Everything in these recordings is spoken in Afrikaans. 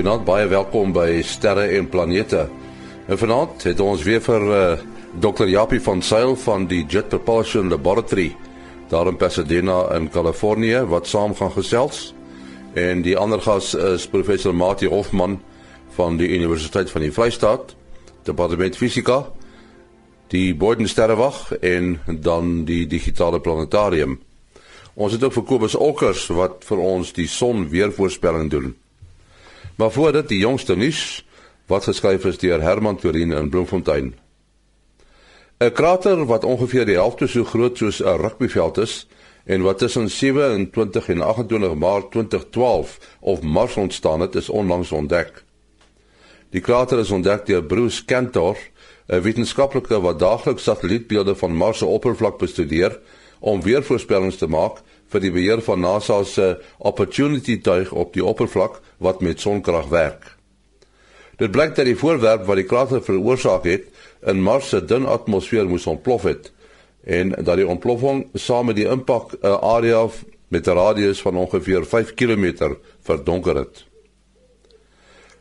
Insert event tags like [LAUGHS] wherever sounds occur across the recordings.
Goeienaand, baie welkom by Sterre en Planete. En vanaand het ons weer vir uh, eh, Dr. Japie van Sail van die Jet Propulsion Laboratory daar in Pasadena in Kalifornië wat saam gaan gesels. En die ander gas is professor Mati Hofman van die Universiteit van die Vrystaat, Departement Fisika, die Boden Sterrewag en dan die digitale planetarium. Ons het ook vir Kobus Olkers wat vir ons die son weervoorspelling doen. Maar voor dit die jongste nuus wat geskryf is deur Herman Torin in Bloemfontein. 'n Krater wat ongeveer die helfte so groot soos 'n rugbyveld is en wat tussen 27 en 28 Maart 2012 op Mars ontstaan het, is onlangs ontdek. Die krater is ontdek deur Bruce Cantor, 'n wetenskaplike wat daagliks satellietbeelde van Mars se oppervlak bestudeer om weervoorspellings te maak vir die beheer van NASA se Opportunity tuig op die oppervlak wat met sonkrag werk. Dit blyk dat die voorwerp wat die krater veroorsaak het, in Mars se dun atmosfeer moes ontplof het en dat die ontploffing saam met die impak 'n area met 'n radius van ongeveer 5 km verdonker het.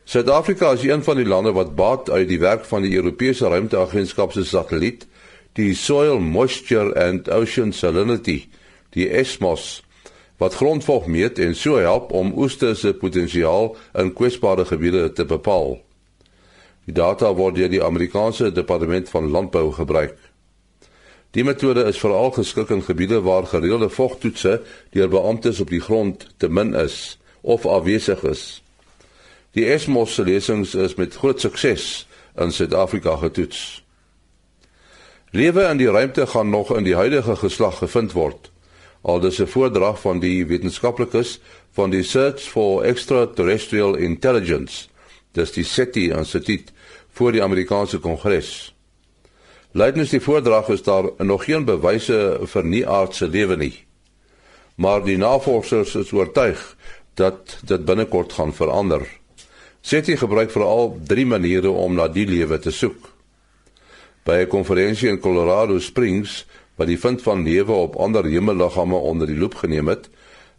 Suid-Afrika is een van die lande wat baat uit die werk van die Europese Ruimteagentskap se satelliet, die Soil Moisture and Ocean Salinity die ESMOS wat grondvog meet en so help om oeste se potensiaal in kwesbare gebiede te bepaal. Die data word deur die Amerikaanse Departement van Landbou gebruik. Die metode is veral geskik in gebiede waar gereelde vogtoetse deur beamptes op die grond te min is of afwesig is. Die ESMOS se lesings is met groot sukses in Suid-Afrika getoets. Lewe in die ruimte gaan nog in die huidige geslag gevind word aldus 'n voordrag van die wetenskaplikes van die Search for Extraterrestrial Intelligence, dis die SETI Instituut vir die Amerikaanse Kongres. Leidens die voordrag is daar nog geen bewyse vir nie-aardse lewe nie. Maar die navorsers is oortuig dat dit binnekort gaan verander. SETI gebruik veral drie maniere om na die lewe te soek. By 'n konferensie in Colorado Springs wat die vind van lewe op ander hemelliggame onder die loep geneem het,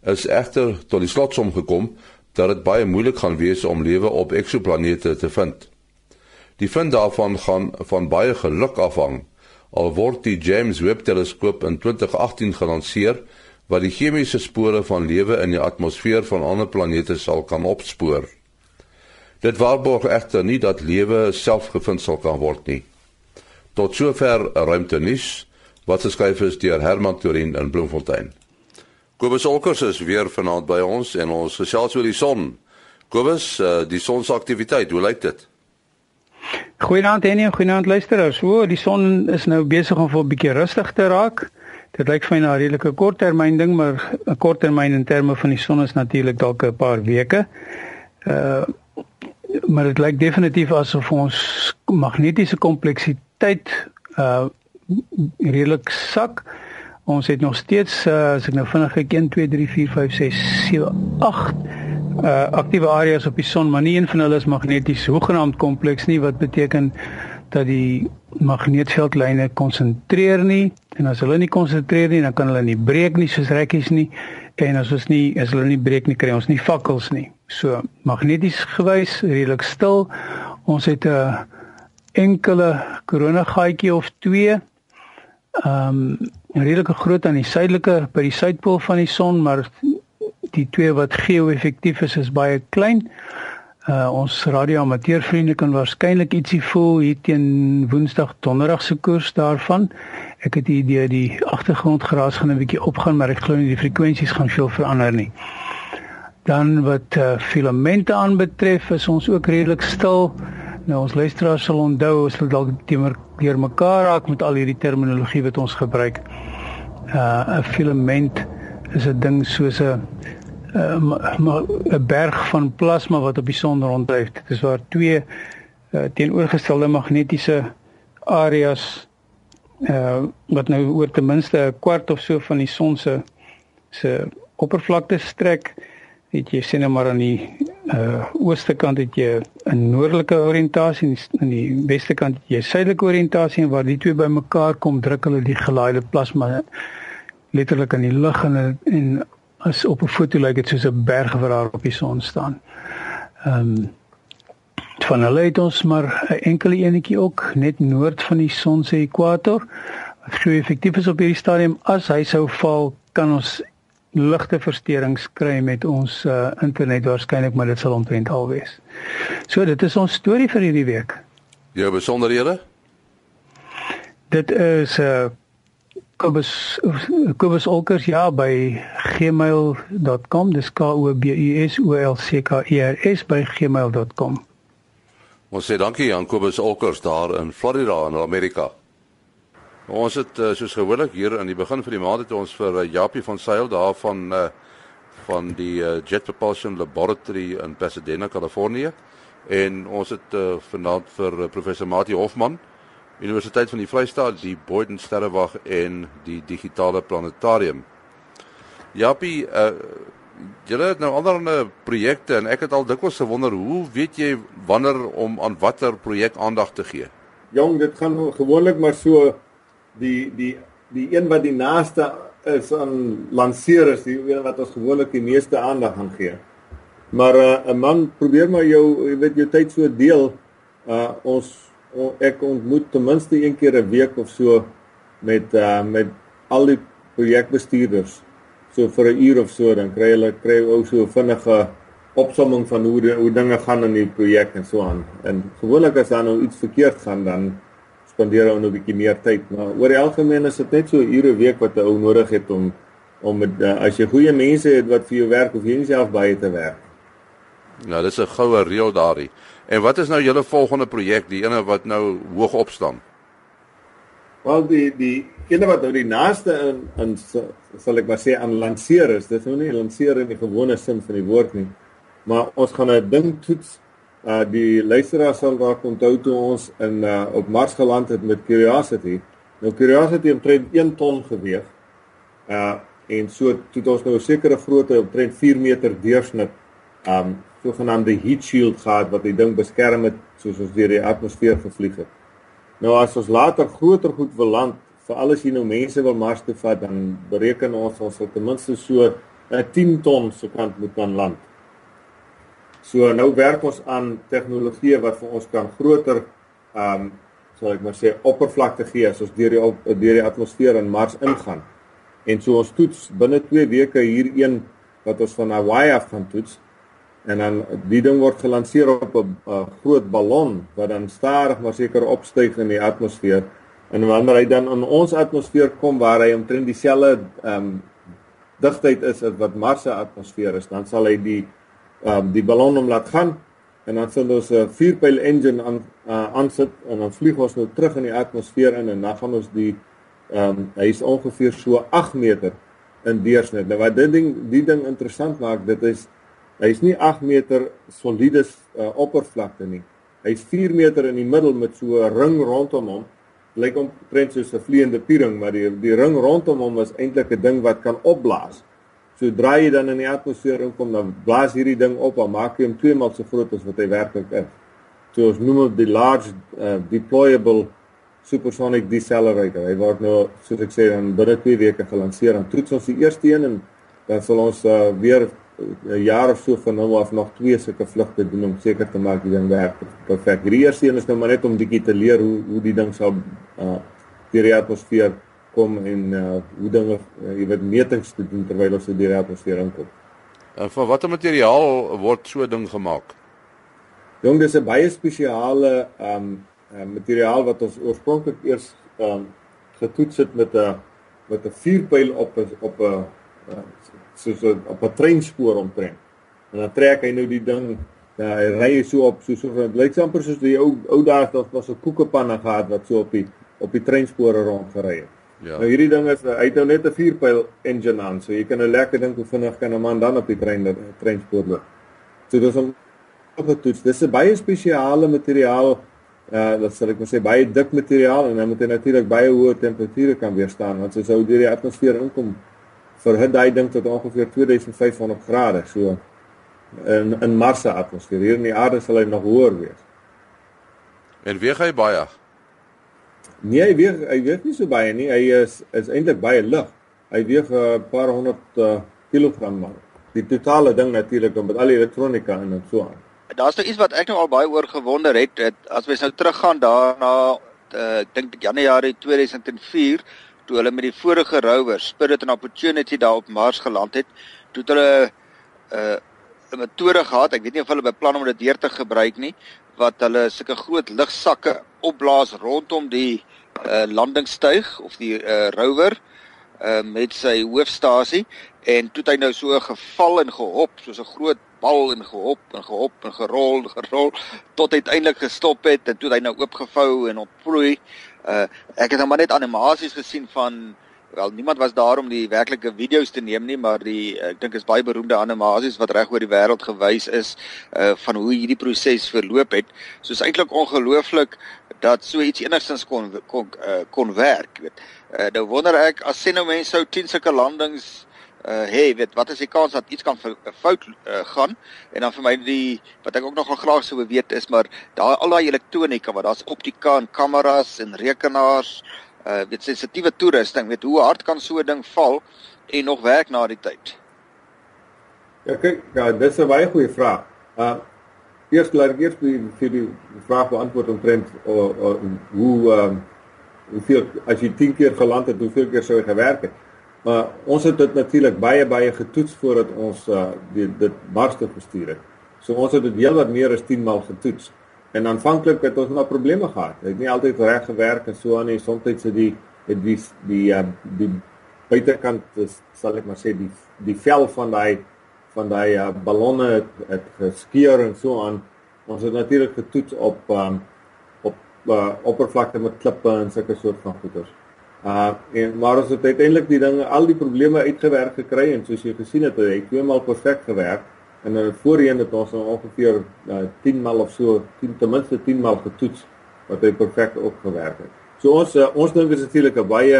is egter tot die slotsom gekom dat dit baie moeilik gaan wees om lewe op eksoplanete te vind. Die vind daarvan gaan van baie geluk afhang. Al word die James Webb teleskoop in 2018 gelanseer wat die chemiese spore van lewe in die atmosfeer van ander planete sal kan opspoor. Dit waarborg egter nie dat lewe self gevind sal kan word nie. Tot sover ruimte nuus wat geskryf is deur Herman Torin in Bloemfontein. Kobus Olkers is weer vanaand by ons en ons gesels oor die son. Kobus, uh, die son se aktiwiteit, hoe lyk dit? Goeienaand Henny en goeienaand luisteraars. O, die son is nou besig om vir 'n bietjie rustig te raak. Dit lyk vir my na 'n redelike korttermyn ding, maar 'n korttermyn in terme van die son is natuurlik dalk 'n paar weke. Uh maar dit lyk definitief asof ons magnetiese kompleksiteit uh redelik sak. Ons het nog steeds uh, as ek nou vinnig kyk 1 2 3 4 5 6 7 8 uh aktiewe areas op die son, maar nie een van hulle is magneties hoegenaamd kompleks nie wat beteken dat die magneetveldlyne konsentreer nie en as hulle nie konsentreer nie dan kan hulle nie breek nie soos rekkies nie en as ons nie as hulle nie breek nie kry ons nie vakkels nie. So magneties gewys redelik stil. Ons het 'n enkele koronagaatjie of twee ehm um, redelike groot aan die suidelike by die suidpool van die son, maar die twee wat geo-effektief is is baie klein. Uh ons radioamateurvriende kan waarskynlik ietsie voel hier teen Woensdag, Donderdag se koers daarvan. Ek het die idee die agtergrondgeraas gaan 'n bietjie opgaan, maar ek glo nie die frekwensies gaan veel verander nie. Dan wat uh, filamente aanbetref, is ons ook redelik stil. Nou ons luisteraars sal onthou as hulle dalk teenoor deur mekaar raak met al hierdie terminologie wat ons gebruik. Uh 'n filament is 'n ding soos 'n 'n berg van plasma wat op die son ronddryf. Dit is waar twee uh, teenoorgestelde magnetiese areas uh wat nou oor ten minste 'n kwart of so van die son se se oppervlakte strek het jy sien nou maar aan die uh ooste kant het jy 'n noordelike oriëntasie en in die weste kant het jy suidelike oriëntasie en waar die twee bymekaar kom druk hulle die gelaaide plasma letterlik in die lug en en as op 'n foto lyk dit soos 'n berg wat daar op die son staan. Ehm um, van hulle het ons maar 'n enkele enetjie ook net noord van die son se ekwator. Wat glo effektief is op hierdie stadium as hy sou val, kan ons ligte versteurings kry met ons uh, internet waarskynlik, maar dit sal omtrent al wees. So dit is ons storie vir hierdie week. Jou besonderhede? Dit is 'n uh, Kobus Kobus Olkers ja by gmail.com dis k o b u s o l c k e r s by gmail.com Ons sê dankie aan Kobus Olkers daar in Florida in Amerika. Ons het uh, soos gewoonlik hier aan die begin van die maand het ons vir uh, Japie van Sail daar van uh, van die Jet Propulsion Laboratory in Pasadena, Kalifornië en ons het vanaand vir professor Mati Hofman Universiteit van die Vrystaat, die Boyden Sterrewag en die Digitale Planetarium. Jappie, uh julle het nou ander projekte en ek het al dikwels gewonder hoe weet jy wanneer om aan watter projek aandag te gee? Jong, dit gaan gewoonlik maar so die die die een wat die naaste is aan lanseer is die een wat ons gewoonlik die meeste aandag gaan gee. Maar uh, 'n man probeer maar jou jy weet jou tyd so deel. Uh ons ek ontmoet ten minste een keer 'n week of so met uh met al die projekbestuurders so vir 'n uur of so dan kry hulle kry ou so vinnige opsomming van hoe die, hoe dinge gaan in die projek en so aan. En gewoonlik as daar nou iets verkeerd gaan dan spandeer ou nou 'n bietjie meer tyd, maar oor die algemeen is dit net so 'n ure week wat 'n ou nodig het om om met uh, as jy goeie mense het wat vir jou werk of jy nie self baie te werk. Nou, dis 'n goue reël daardie. En wat is nou julle volgende projek, die ene wat nou hoog op staan? Wel die die ene wat nou die naaste in in sal ek maar sê aan lanseer is. Dit is nou nie lanseer in die gewone sin van die woord nie. Maar ons gaan 'n ding toets. Uh die luisteraars sal dalk onthou toe ons in uh op Mars geland het met Curiosity. Nou Curiosity omtrent 1 ton geweg. Uh en so het ons nou 'n sekere grootte omtrent 4 meter deursnit um sogenaamde heat shield gehad wat die ding beskerm het soos ons deur die atmosfeer gevlieg het. Nou as ons later groter goed wil land, vir alles hier nou mense wil Mars toe vat, dan bereken ons ons sal ten minste so 'n 10 ton se kant moet kan land. So nou werk ons aan tegnologie wat vir ons kan groter um sal ek maar sê oppervlakte gee as ons deur die deur die atmosfeer in Mars ingaan. En so ons toets binne 2 weke hier een wat ons van Hawaii af gaan toets en dan die ding word gelanseer op 'n groot ballon wat dan stadig maar seker opstyg in die atmosfeer en wanneer hy dan in ons atmosfeer kom waar hy omtrent dieselfde ehm um, digtheid is as wat Mars se atmosfeer is dan sal hy die ehm um, die ballon om laat gaan en dan sal ons 'n vierpyl engine aan uh, aansit en dan vlieg ons nou terug in die atmosfeer in en dan gaan ons die ehm um, hy is ongeveer so 8 meter in deursnit nou wat dit ding die ding interessant maak dit is Hy is nie 8 meter soliede uh, oppervlakte nie. Hy's 4 meter in die middel met so 'n ring rondom hom. Lyk omtrent soos 'n vleiende piering, maar die die ring rondom hom is eintlik 'n ding wat kan opblaas. Sodra jy dan in die atmosfeer inkom, dan blaas hierdie ding op en maak hom twee maal so groot as wat hy werklik is. So ons noem dit die large uh, deployable supersonic decelerator. Hy word nou, soos ek sê, dan binne 2 weke gelanseer. Dan toets ons die eerste een en dan sal ons uh, weer 'n jaar of so van nou af nog twee sulke vlugte doen om seker te maak die ding werk perfek. Die eerste een is nou maar net om bietjie te leer hoe hoe die ding sal uh deur die atmosfeer kom en uh hoe dinge uh, jy weet metings te doen terwyl ons die atmosfeer inkom. En van watter materiaal word so 'n ding gemaak? Jong, dis 'n baie spesiale um uh, materiaal wat ons oorspronklik eers um getoets het met 'n met 'n vuurpyl op op 'n soos op 'n treinspoor omtrent. En dan trek hy nou die ding, ja, hy ry so op so so dit lyk amper soos die ou ou dae het was 'n koekepanne gehad wat so op die op die treinspore rondgery het. Ja. Nou hierdie ding is hy het nou net 'n vierpyl engine aan, so jy kan nou lekker dink hoe vinnig kan 'n man dan op die trein treinspoor loop. So dis 'n opgetoets. Dis 'n baie spesiale materiaal uh dat sal ek maar sê baie dik materiaal en dan moet hy natuurlik baie hoë temperature kan weerstaan want as hy sou deur die atmosfeer inkom verhit daai ding tot ongeveer 2500 grade so in in Mars se atmosfeer. Hier in die aarde sal hy nog hoër wees. En weeg hy baie? Nee, hy weeg hy weeg nie so baie nie. Hy is is eintlik baie lig. Hy weeg 'n uh, paar honderd uh, kilogram maar. Die totale ding natuurlik met al die elektronika in en so aan. daar's nou iets wat ek nou al baie oor gewonder het, het as mens nou teruggaan daarna uh, ek dink Januarie 2004 toe hulle met die vorige rover Spirit and Opportunity daar op Mars geland het, toe hulle 'n uh, 'n metode gehad, ek weet nie of hulle beplan om dit weer te gebruik nie, wat hulle sulke groot lugsakke opblaas rondom die uh, landingstuig of die uh, rover uh, met sy hoofstasie en toe het hy nou so geval en gehop soos 'n groot bal en gehop en gehop en gerol gerol tot uiteindelik gestop het en toe het hy nou oopgevou en opvloei. Uh ek het nou maar net animasies gesien van wel niemand was daar om die werklike video's te neem nie, maar die ek dink is baie beroemde animasies wat reg oor die wêreld gewys is uh van hoe hierdie proses verloop het. So is eintlik ongelooflik dat so iets enigstens kon kon uh, kon werk, weet. Uh nou wonder ek as sien nou mense sou 10 sulke landings uh hey weet wat is die kans dat iets kan fout uh, gaan en dan vir my die wat ek ook nogal graag sou weet is maar daar al daai elektronika wat daar's optika en kameras en rekenaars uh weet sensitiewe toerusting weet hoe hard kan so 'n ding val en nog werk na die tyd Ja kyk ja dis 'n baie goeie vraag uh eers laat ek eers vir die vraag beantwoord omtrent uh, uh, hoe uh hoeveel as jy 10 keer geland het hoeveel keer sou jy gewerk het Maar ons het dit natuurlik baie baie getoets voordat ons uh, die, dit Mars toe gestuur het. So ons het dit heel wat meer as 10 maal getoets. En aanvanklik het ons maar probleme gehad. Dit het nie altyd reg gewerk en so aan nie. Soms het die het die die uh, die buitekant is sal ek maar sê die die vel van daai van daai uh, ballonne het, het geskeur en so aan. Ons het natuurlik getoets op um, op uh, oppervlakte met klippe en sulke soort van goeders. Uh en maar ons het uiteindelik die dinge al die probleme uitgewerk gekry en soos jy gesien het, het hy twee maal perfek gewerk en dan voorheen het ons nou ongeveer uh, 10 maal of so, 10 ten minste 10 maal getoets wat hy perfek ook gewerk het. So ons uh, ons dink is natuurlik 'n baie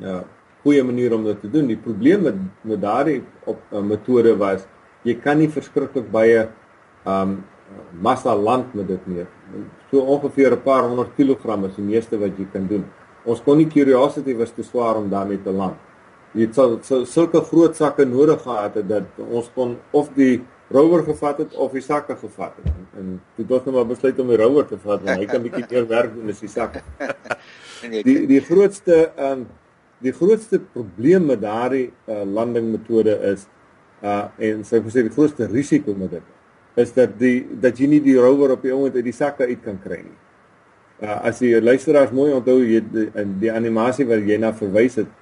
ja, goeie manier om dit te doen. Die probleem met met daardie op uh, metode was jy kan nie verskriklik baie um massa land met dit nie. So ongeveer 'n paar honderd kilogram is die meeste wat jy kan doen ons kon nie curiosity was te swaar om daarmee te land. Jy het sal, sal sulke groot sakke nodig gehad het dat ons kon of die rower gevat het of die sakke gevat het. En, en toe het ons nou maar besluit om die rower te vat want hy kan bietjie meer werk doen as die sakke. [LAUGHS] Die die grootste ehm um, die grootste probleem met daardie uh, landingmetode is uh en sou ek sê die grootste risiko met dit is dat die dat jy nie die rower op die oomblik uit die sakke uit kan kry nie uh, as jy luisteraars mooi onthou jy die, die animasie wat jy na verwys het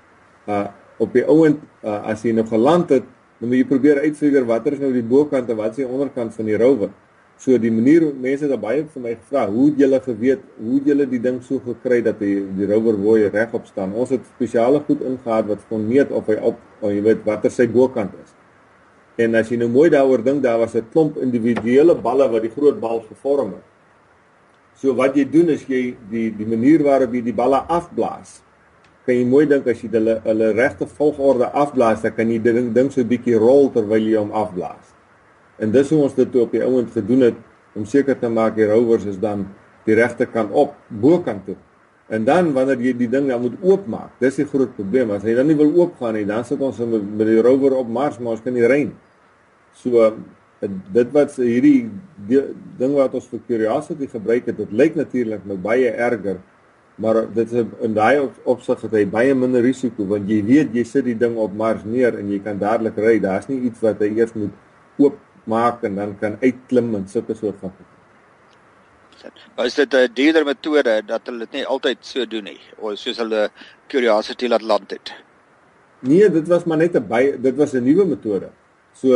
uh op die ouend uh, as jy nou geland het dan moet jy probeer uitfigure watter is nou die bokant en wat is die onderkant van die rower. So die manier mense het baie vir my gevra hoe het julle geweet hoe het julle die ding so gekry dat die die rower wooi regop staan? Ons het spesiale goed ingehaal wat kon meet of hy op of jy weet watter sy bokant is. En as jy nou mooi daaroor dink daar was 'n klomp individuele balle wat die groot bal gevorm het. So wat jy doen is jy die die manier waarop jy die balle afblaas. Kan jy mooi dink as jy hulle hulle regte volgorde afblaas, dan kan jy die ding ding so 'n bietjie rol terwyl jy hom afblaas. En dis hoe ons dit op die ouend gedoen het om seker te maak die rowers is dan die regte kant op, bokant toe. En dan wanneer jy die ding dan moet oopmaak, dis die groot probleem. As hy dan nie wil oopgaan nie, dan sit ons met die rower op Mars, maar ons kan nie nie. So dit wat hierdie ding wat ons vir curiosity gebruik het, dit lyk natuurlik nou baie erger, maar dit is in daai opsig het hy baie minder risiko want jy weet jy sit die ding op Mars neer en jy kan dadelik ry. Daar's nie iets wat hy eers moet oopmaak en dan kan uitklim en sulke soort van goed. Maar is dit 'n duurder metode dat hulle dit nie altyd so doen nie of soos hulle curiosity laat land het? Nee, dit was maar net 'n dit was 'n nuwe metode. So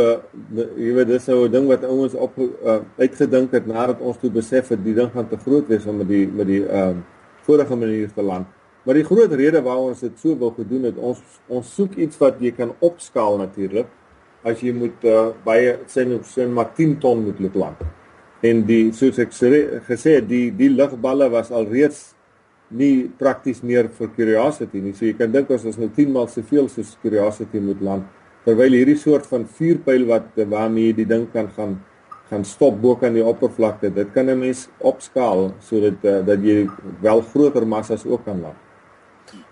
jy weet dis nou 'n ding wat ouens op uh, uitgedink het nadat ons toe besef het die ding gaan te groot wees om met die met die ehm uh, vorige manier te land. Maar die groot rede waarom ons dit so wil gedoen het, ons ons soek iets wat jy kan opskaal natuurlik. As jy moet uh, baie sê nou so 'n maar 10 ton moet loop land. En die soos ek gesê die die lugballe was alreeds nie prakties meer vir curiosity nie. So jy kan dink as ons nou 10 maal soveel soos curiosity moet land terwyl hierdie soort van vuurpyl wat waarmee jy die ding kan gaan gaan stop bo kan die oppervlakte dit kan 'n mens opskaal sodat uh, dat jy wel groter massas ook kan laat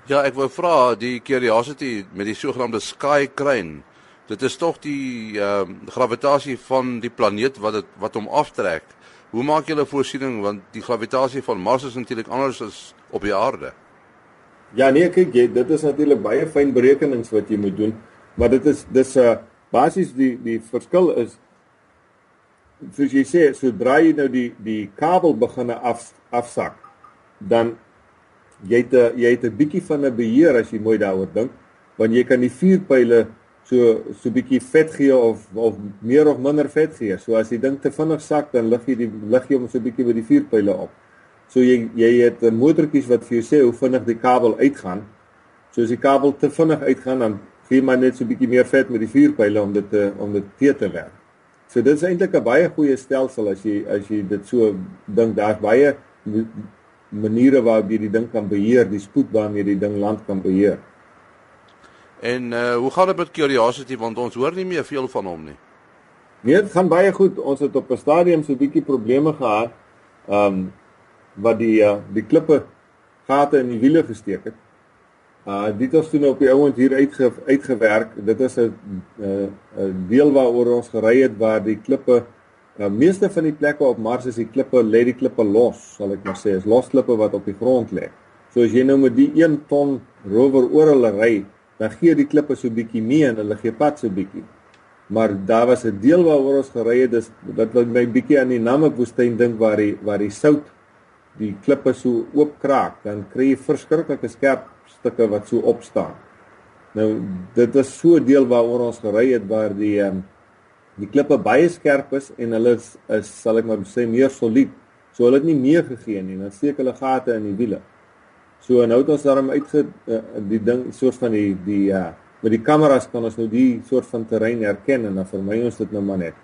Ja ek wou vra die curiosity met die sogenaamde sky crane Dit is tog die ehm uh, gravitasie van die planeet wat dit wat hom aftrek. Hoe maak julle voorsiening want die gravitasie van Mars is natuurlik anders as op die aarde? Ja nee, kyk jy, dit is natuurlik baie fyn berekenings wat jy moet doen, maar dit is dis 'n uh, basies die die verskil is soos jy sê, sodra jy nou die die kabel begin af afsak, dan jy het 'n jy het 'n bietjie van 'n beheer as jy mooi daaroor dink, want jy kan die vuurpyle so so bietjie vet gee of of meer of minder vet gee. So as die ding te vinnig sak, dan lig jy die lig jy hom so bietjie by die vuurpyle op. So jy jy het 'n motortjies wat vir jou sê hoe vinnig die kabel uitgaan. So as die kabel te vinnig uitgaan, dan gee maar net so bietjie meer vet met die vuurpyle om dit te om dit te te werk. So dit is eintlik 'n baie goeie stelsel as jy as jy dit so dink. Daar's baie maniere waarop jy die ding kan beheer, die spoed waarmee jy die ding land kan beheer. En uh hoe gaan dit met Curiosity want ons hoor nie meer veel van hom nie. Nee, dit gaan baie goed. Ons het op 'n stadium so 'n bietjie probleme gehad. Um wat die uh, die klippe gate in die wiele gesteek het. Uh dit het ons toe nou op die ouend hier uitge, uitgewerk. Dit is 'n 'n 'n deel waaroor ons gery het waar die klippe Nou meeste van die plekke op Mars is die klippe lê die klippe los, sal ek maar sê, is los klippe wat op die grond lê. So as jy nou met die 1 ton rover oor hulle ry, dan gee die klippe so bietjie mee en hulle gee pad so bietjie. Maar daar was 'n deel waaroor ons gery het, dis wat wat my bietjie aan die Namibwoestyn dink waar die waar die sout die klippe so oop kraak, dan kry jy verskriklike skerp stukke wat so opstaan. Nou dit is so deel waaroor ons gery het waar die um, die klippe baie skerp is en hulle is, is sal ek maar sê meer solied. So hulle het nie meer gegee nie. Dan steek hulle gate in die wiele. So nou het ons daarom uitge uh, die ding soort van die die uh met die kameras kan ons nou die soort van terrein herken en dan vermy ons dit nou maar net.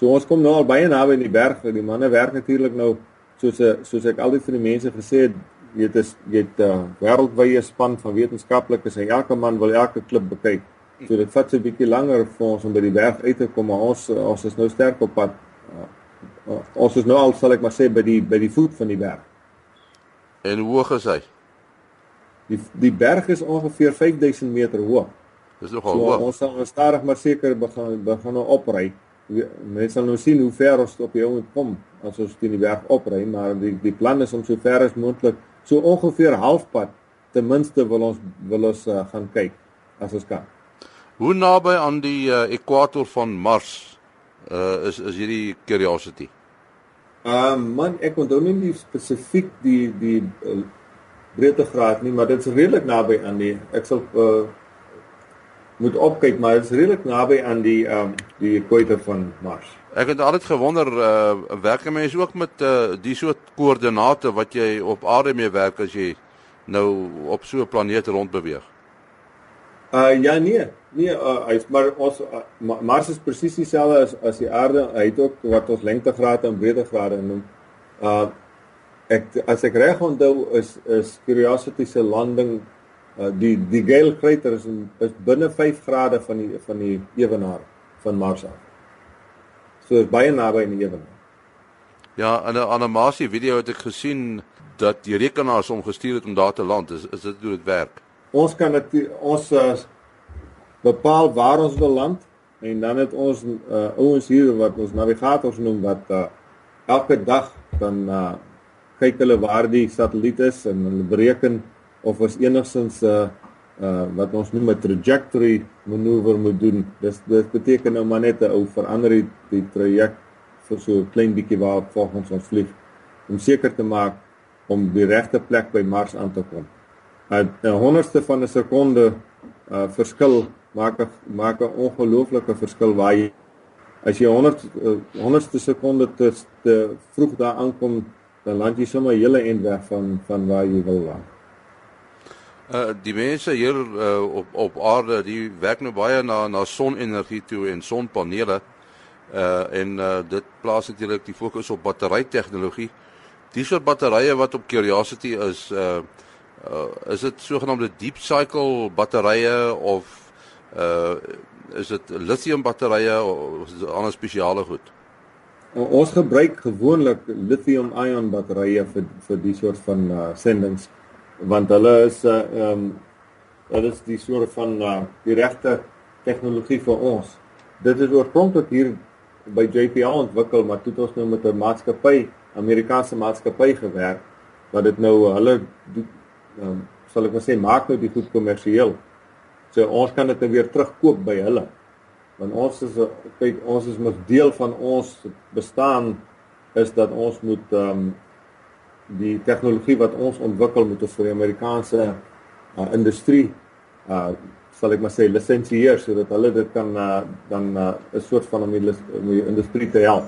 So ons kom nou al baie naby in die berg. Die manne werk natuurlik nou soos 'n soos ek altyd vir die mense gesê het, jy het is jy het 'n uh, wêreldwye span van wetenskaplikes en elke man wil elke klip bekyk. So dit vat so 'n bietjie langer vir ons om by die berg uit te kom, maar ons ons is nou sterk op pad. Uh, ons is nou al sal ek maar sê by die by die voet van die berg. En hoe hoog is hy? Die die berg is ongeveer 5000 meter hoog. Dis nogal so, hoog. Ons sal stadig maar seker begin begin nou opry. Mense sal nou sien hoe ver ons op die ouend kom as ons teen die berg opry, maar die die plan is om so ver as moontlik so ongeveer halfpad ten minste wil ons wil ons uh, gaan kyk as ons kan. Hoe naby aan die uh, ekwator van Mars uh, is is hierdie Curiosity? Ehm uh, man, ek onthou nie die spesifiek die die uh, breedtegraad nie, maar dit is redelik naby aan die ek sal uh, moet opkyk, maar dit is redelik naby aan die ehm um, die ekwator van Mars. Ek het altyd gewonder uh werk mense ook met uh die soort koördinate wat jy op aarde mee werk as jy nou op so 'n planeet rondbeweeg? Uh ja nee, nee, uh, hy maar ons uh, Mars is presies dieselfde as as die aarde. Hy het ook wat ons lengtegrade en breedtegrade noem. Uh ek as ek reg onthou is is Curiosity se landing uh die die Gale crater is in, is binne 5 grade van die van die ewenaar van Mars af. So is baie naby aan die ewenaar. Ja, in 'n animasie video het ek gesien dat die rekenaars hom gestuur het om daar te land. Is is dit hoe dit werk? ons kan dit ons uh, bepaal waar ons wil land en dan het ons uh, ouens hier wat ons navigators noem wat uh, elke dag dan uh, kyk hulle waar die satelliet is en hulle bereken of ons enigstens 'n uh, uh, wat ons noem 'n trajectory manoeuvre moet doen. Dis dit beteken nou maar net 'n ou verander die, die traject vir so 'n klein bietjie waar volgens ons vlieg om seker te maak om die regte plek by Mars aan te kom. 'n honderdste van 'n sekonde uh verskil maak 'n maak 'n ongelooflike verskil waar jy as jy 100 uh, honderdste sekonde te, te vroeg daar aankom dan land jy sommer hele end weg van van waar jy wil land. Uh die mense hier uh, op op aarde die werk nou baie na na sonenergie toe en sonpanele uh en uh dit plaas natuurlik die fokus op batterytegnologie. Die soort batterye wat op Curiosity is uh uh, is dit sogenaamde deep cycle batterye of uh is dit lithium batterye of is dit ander spesiale goed? Ons gebruik gewoonlik lithium ion batterye vir vir die soort van uh sendings want hulle is uh, ehm um, hulle is die soort van uh die regte tegnologie vir ons. Dit is oorspronklik hier by JPA ontwikkel, maar toe het ons nou met 'n maatskappy, Amerikaanse maatskappy gewerk wat dit nou hulle um, sal ek maar sê maak nou die goed kommersieel. So ons kan dit nou weer terugkoop by hulle. Want ons is kyk ons is mos deel van ons bestaan is dat ons moet ehm um, die tegnologie wat ons ontwikkel moet ons vir die Amerikaanse uh, industrie uh sal ek maar sê lisensieer sodat hulle dit kan uh, dan 'n uh, soort van om die, om die industrie te help.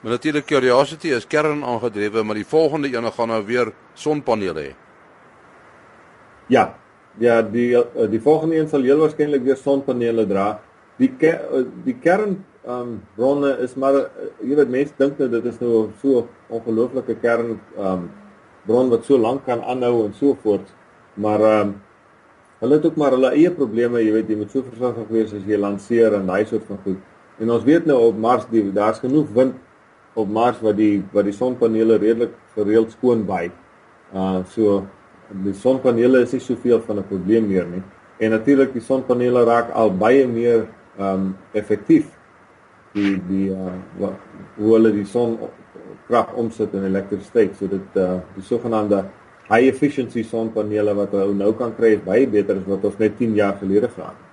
Maar natuurlik Curiosity is kern aangedrewe, maar die volgende ene gaan nou weer sonpanele hê. Ja. Ja, die die volgende een sal heel waarskynlik weer sonpanele dra. Die die kern um bronne is maar uh, jy weet mense dink nou dit is nou so ongelooflike kern um bron wat so lank kan aanhou en so voort. Maar um hulle het ook maar hulle eie probleme, jy weet jy moet so versigtig wees as jy lanseer en daai soort van goed. En ons weet nou op Mars die daar's genoeg wind op Mars wat die wat die sonpanele redelik gereeld skoon by. Uh so die sonpanele is nie soveel van 'n probleem meer nie. En natuurlik die sonpanele raak al baie meer um effektief die die uh wat hoe hulle die son krag omsit in elektrisiteit so dit uh die sogenaamde high efficiency sonpanele wat ou nou kan kry is baie beter as wat ons net 10 jaar gelede gehad het.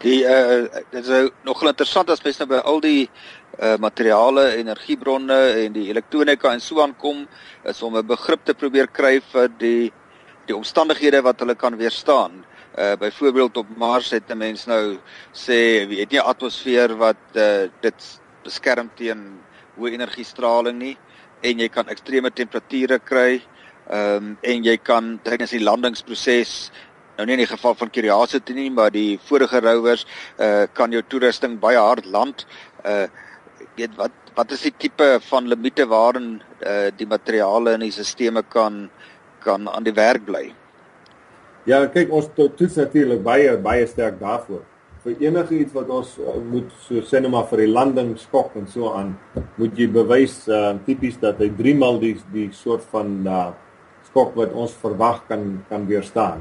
Die uh dit is nogal interessant as mens nou by al die uh materiale, energiebronne en die elektronika en so aankom is om 'n begrip te probeer kry vir die die omstandighede wat hulle kan weerstaan. Uh byvoorbeeld op Mars het 'n mens nou sê jy het nie atmosfeer wat uh dit beskerm teen hoë energiestraling nie en jy kan ekstreme temperature kry. Ehm um, en jy kan tydens die landingsproses nou nie in die geval van Curiosity nie, maar die vorige rovers uh kan jou toerusting baie hard land. Uh weet wat wat is die tipe van limite waarin uh die materiale in die stelsels kan kan aan die werk bly? Ja, kyk ons to toets natuurlik baie baie sterk daarvoor. Vir enige iets wat ons uh, moet so maar vir die landing skok en so aan, moet jy bewys uh, tipies dat hy 3 mal die die soort van uh, skok wat ons verwag kan kan weerstaan.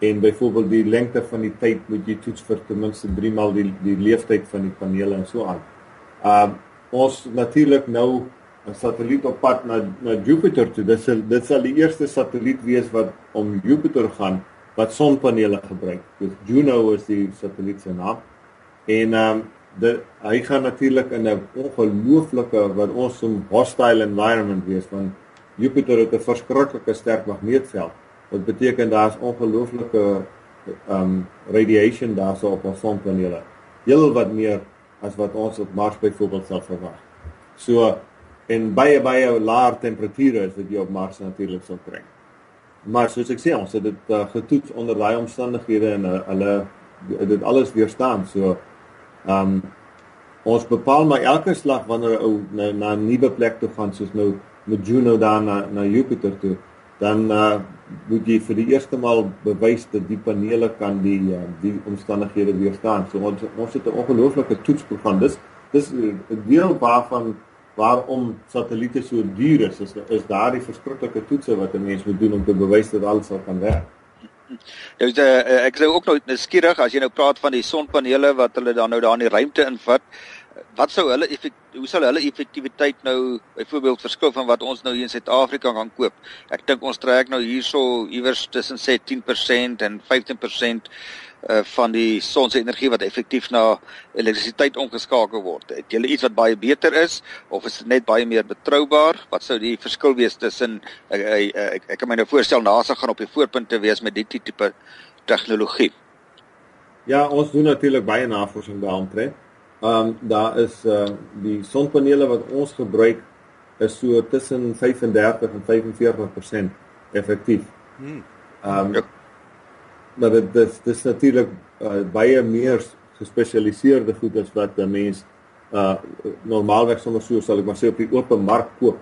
En byvoorbeeld die lengte van die tyd moet jy toets vir ten minste 3 mal die die leeftyd van die panele en so aan. Uh ons natuurlik nou 'n satelliet op pad na na Jupiter toe. Dit sal dit sal die eerste satelliet wees wat om Jupiter gaan wat sonpanele gebruik. Dus Juno is die satelliet se naam. En ehm um, dit hy gaan natuurlik in 'n ongelooflike wat ons so hostile environment wees want Jupiter het 'n verskriklike sterk magneetveld. Wat beteken daar's ongelooflike ehm um, radiation daarso op ons sonpanele. Heel wat meer as wat ons op Mars byvoorbeeld sal verwag. So en baie baie laer temperature is wat jy op Mars natuurlik sal kry. Maar soos ek sê, ons het dit uh, getoets onder daai omstandighede en uh, hulle dit alles weerstaan. So ehm um, ons bepaal maar elke slag wanneer 'n ou na, na 'n nuwe plek toe gaan soos nou met Juno daar na na Jupiter toe, dan uh, moet jy vir die eerste maal bewys dat die panele kan die uh, die omstandighede weerstaan. So ons ons het 'n ongelooflike toetsprogram. Dis dis 'n deel waarvan waarom satelliete so duur is is, is daardie verskriklike toetse wat 'n mens moet doen om te bewys dat alles sal kan werk. Dus uh, ek sê ook nou skieurig as jy nou praat van die sonpanele wat hulle dan nou daar in die ruimte invat, wat sou hulle effek, hoe sal hulle effektiwiteit nou byvoorbeeld verskil van wat ons nou hier in Suid-Afrika kan koop? Ek dink ons trek nou hierso iewers tussen sê 10% en 15% uh, van die son se energie wat effektief na elektrisiteit omgeskakel word. Het julle iets wat baie beter is of is dit net baie meer betroubaar? Wat sou die verskil wees tussen ek ek, ek, ek, ek kan my nou voorstel NASA gaan op die voorpunt te wees met die tipe tegnologie. Ja, ons doen natuurlik baie navorsing daaroor. Ehm um, daar is uh die sonpanele wat ons gebruik is so tussen 35 en 45% effektief. Hmm. Ehm um, ja maar dit dis dis natuurlik uh, baie meer gespesialiseerde goed as wat 'n mens uh normaalweg sommer so sal ek maar sê op die open mark koop.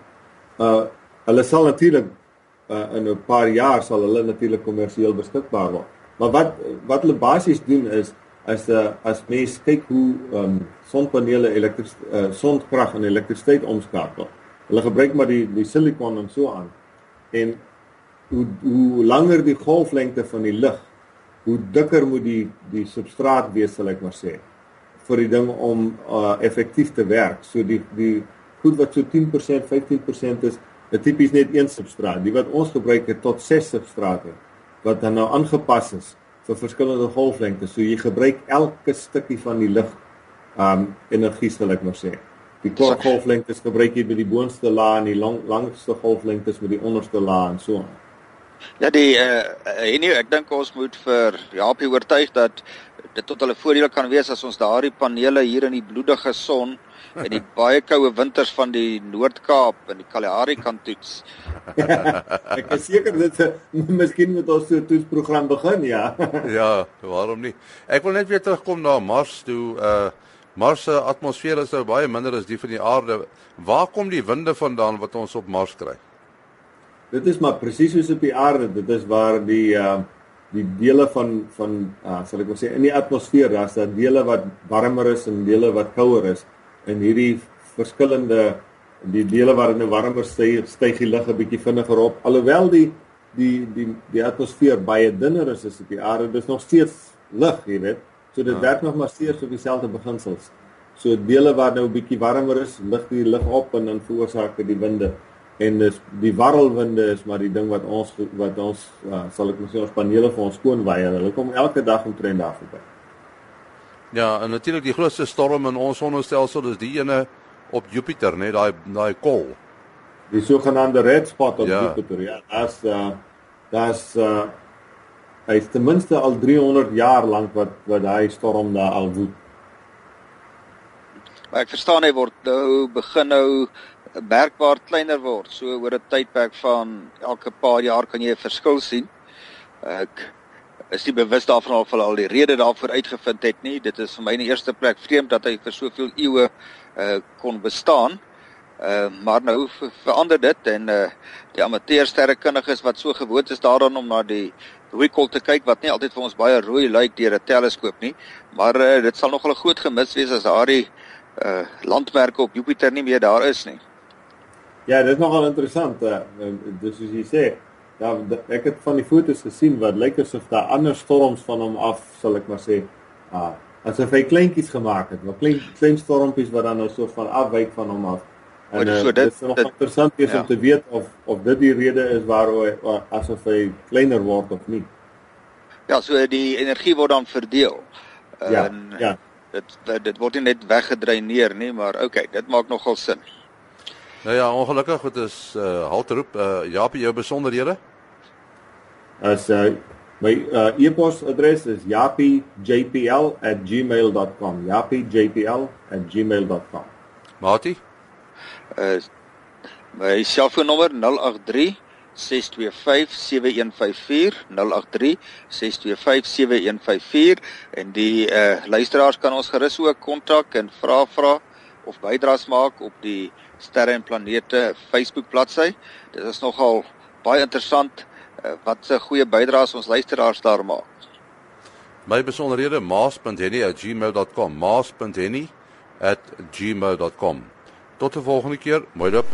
Uh hulle sal natuurlik uh in 'n paar jaar sal hulle natuurlik kommersieel beskikbaar word. Maar wat wat hulle basies doen is as 'n uh, as mens kyk hoe um sonpanele elektris uh sonkrag in elektrisiteit omskakel. Hulle gebruik maar die die silikon en so aan. En hoe hoe langer die golflengte van die lig hoe dikker moet die die substraat wees sal ek maar sê vir die ding om uh, effektief te werk. So die die goed wat so 10%, 15% is, dit tipies net een substraat. Die wat ons gebruik het tot 6 substrate wat dan nou aangepas is vir verskillende golflengtes. So jy gebruik elke stukkie van die lig um energie sal ek maar sê. Die kort golflengtes gebruik jy by die boonste laag en die lang langste golflengtes met die onderste laag en so aan. Ja die eh uh, nee, ek dink ons moet vir Japie oortuig dat dit tot hulle voordeel kan wees as ons daardie panele hier in die bloedige son en die [LAUGHS] baie koue winters van die Noord-Kaap en die Kalahari kan toets. [LAUGHS] ek is seker dit miskien moet ons so 'n toetsprogram begin, ja. [LAUGHS] ja, waarom nie? Ek wil net weer terugkom na Mars toe uh Mars se atmosfeer is nou baie minder as die van die aarde. Waar kom die winde vandaan wat ons op Mars kry? Dit is maar presies soos op die aarde. Dit is waar die uh die dele van van uh sal ek maar sê in die atmosfeer, daar's daar dele wat warmer is en dele wat kouer is. En hierdie verskillende die dele waar dit nou warmer styg, styg die lug 'n bietjie vinniger op. Alhoewel die die die die atmosfeer baie dunner is as op die aarde, dis nog steeds lig, jy weet. So dit ja. werk nog maar steeds op dieselfde beginsels. So dele waar nou 'n bietjie warmer is, lig die lug op en dan veroorsaak dit die winde. En dis die warrelwinde is maar die ding wat ons wat ons uh, sal ek sê ons panele vir ons skoon weier. Hulle kom elke dag omtrent daar verby. Ja, en natuurlik die grootste storm in ons sonnestelsel is die ene op Jupiter, net daai daai kol. Die sogenaamde red spot op ja. Jupiter. Ja, as uh das uh Hy is ten minste al 300 jaar lank wat wat daai storm daar al woed. Maar ek verstaan hy word nou begin nou merkbaar kleiner word. So oor 'n tydperk van elke paar jaar kan jy 'n verskil sien. Ek is nie bewus daarvan of hulle al die rede daarvoor uitgevind het nie. Dit is vir my in die eerste plek vreemd dat hy vir soveel eeue uh, kon bestaan. Uh, maar nou verander dit en uh, die amateursterrekundiges wat so gewoond is daaraan om na die rooi kol te kyk wat nie altyd vir ons baie rooi lyk deur 'n teleskoop nie, maar uh, dit sal nogal 'n groot gemis wees as daardie uh landmerke op Jupiter nie meer daar is nie. Ja, dit is nogal interessant. Uh, dis soos jy sê, ja, ek het van die foto's gesien wat lyk asof daar ander storms van hom af, sal ek maar sê, uh asof hy kleintjies gemaak het, maar klein klein stormpies wat dan nou so van afwyk van hom af. En uh, so dit is nog dit, interessant is ja. om te weet of of dit die rede is waarom hy asof hy kleiner word of nie. Ja, so die energie word dan verdeel. Ja, en ja. Dit, dit dit word nie net weggedreineer nie, maar okay, dit maak nogal sin. Nou ja, ongelukkig wat is uh haltroep uh Japie jou besonderhede? As uh my uh e-posadres is japiejpl@gmail.com. japiejpl@gmail.com. Mati? Uh my selfoonnommer 083 625 7154 083 625 7154 en die uh luisteraars kan ons gerus ook kontak en vra vra of bydraes maak op die sterre en planete Facebook bladsy. Dit is nogal baie interessant uh, wat se goeie bydraes ons luisteraars daar maak. My besonderhede maas.henny@gmail.com maas.henny@gmail.com Tot 'n volgende keer. Mooi dop.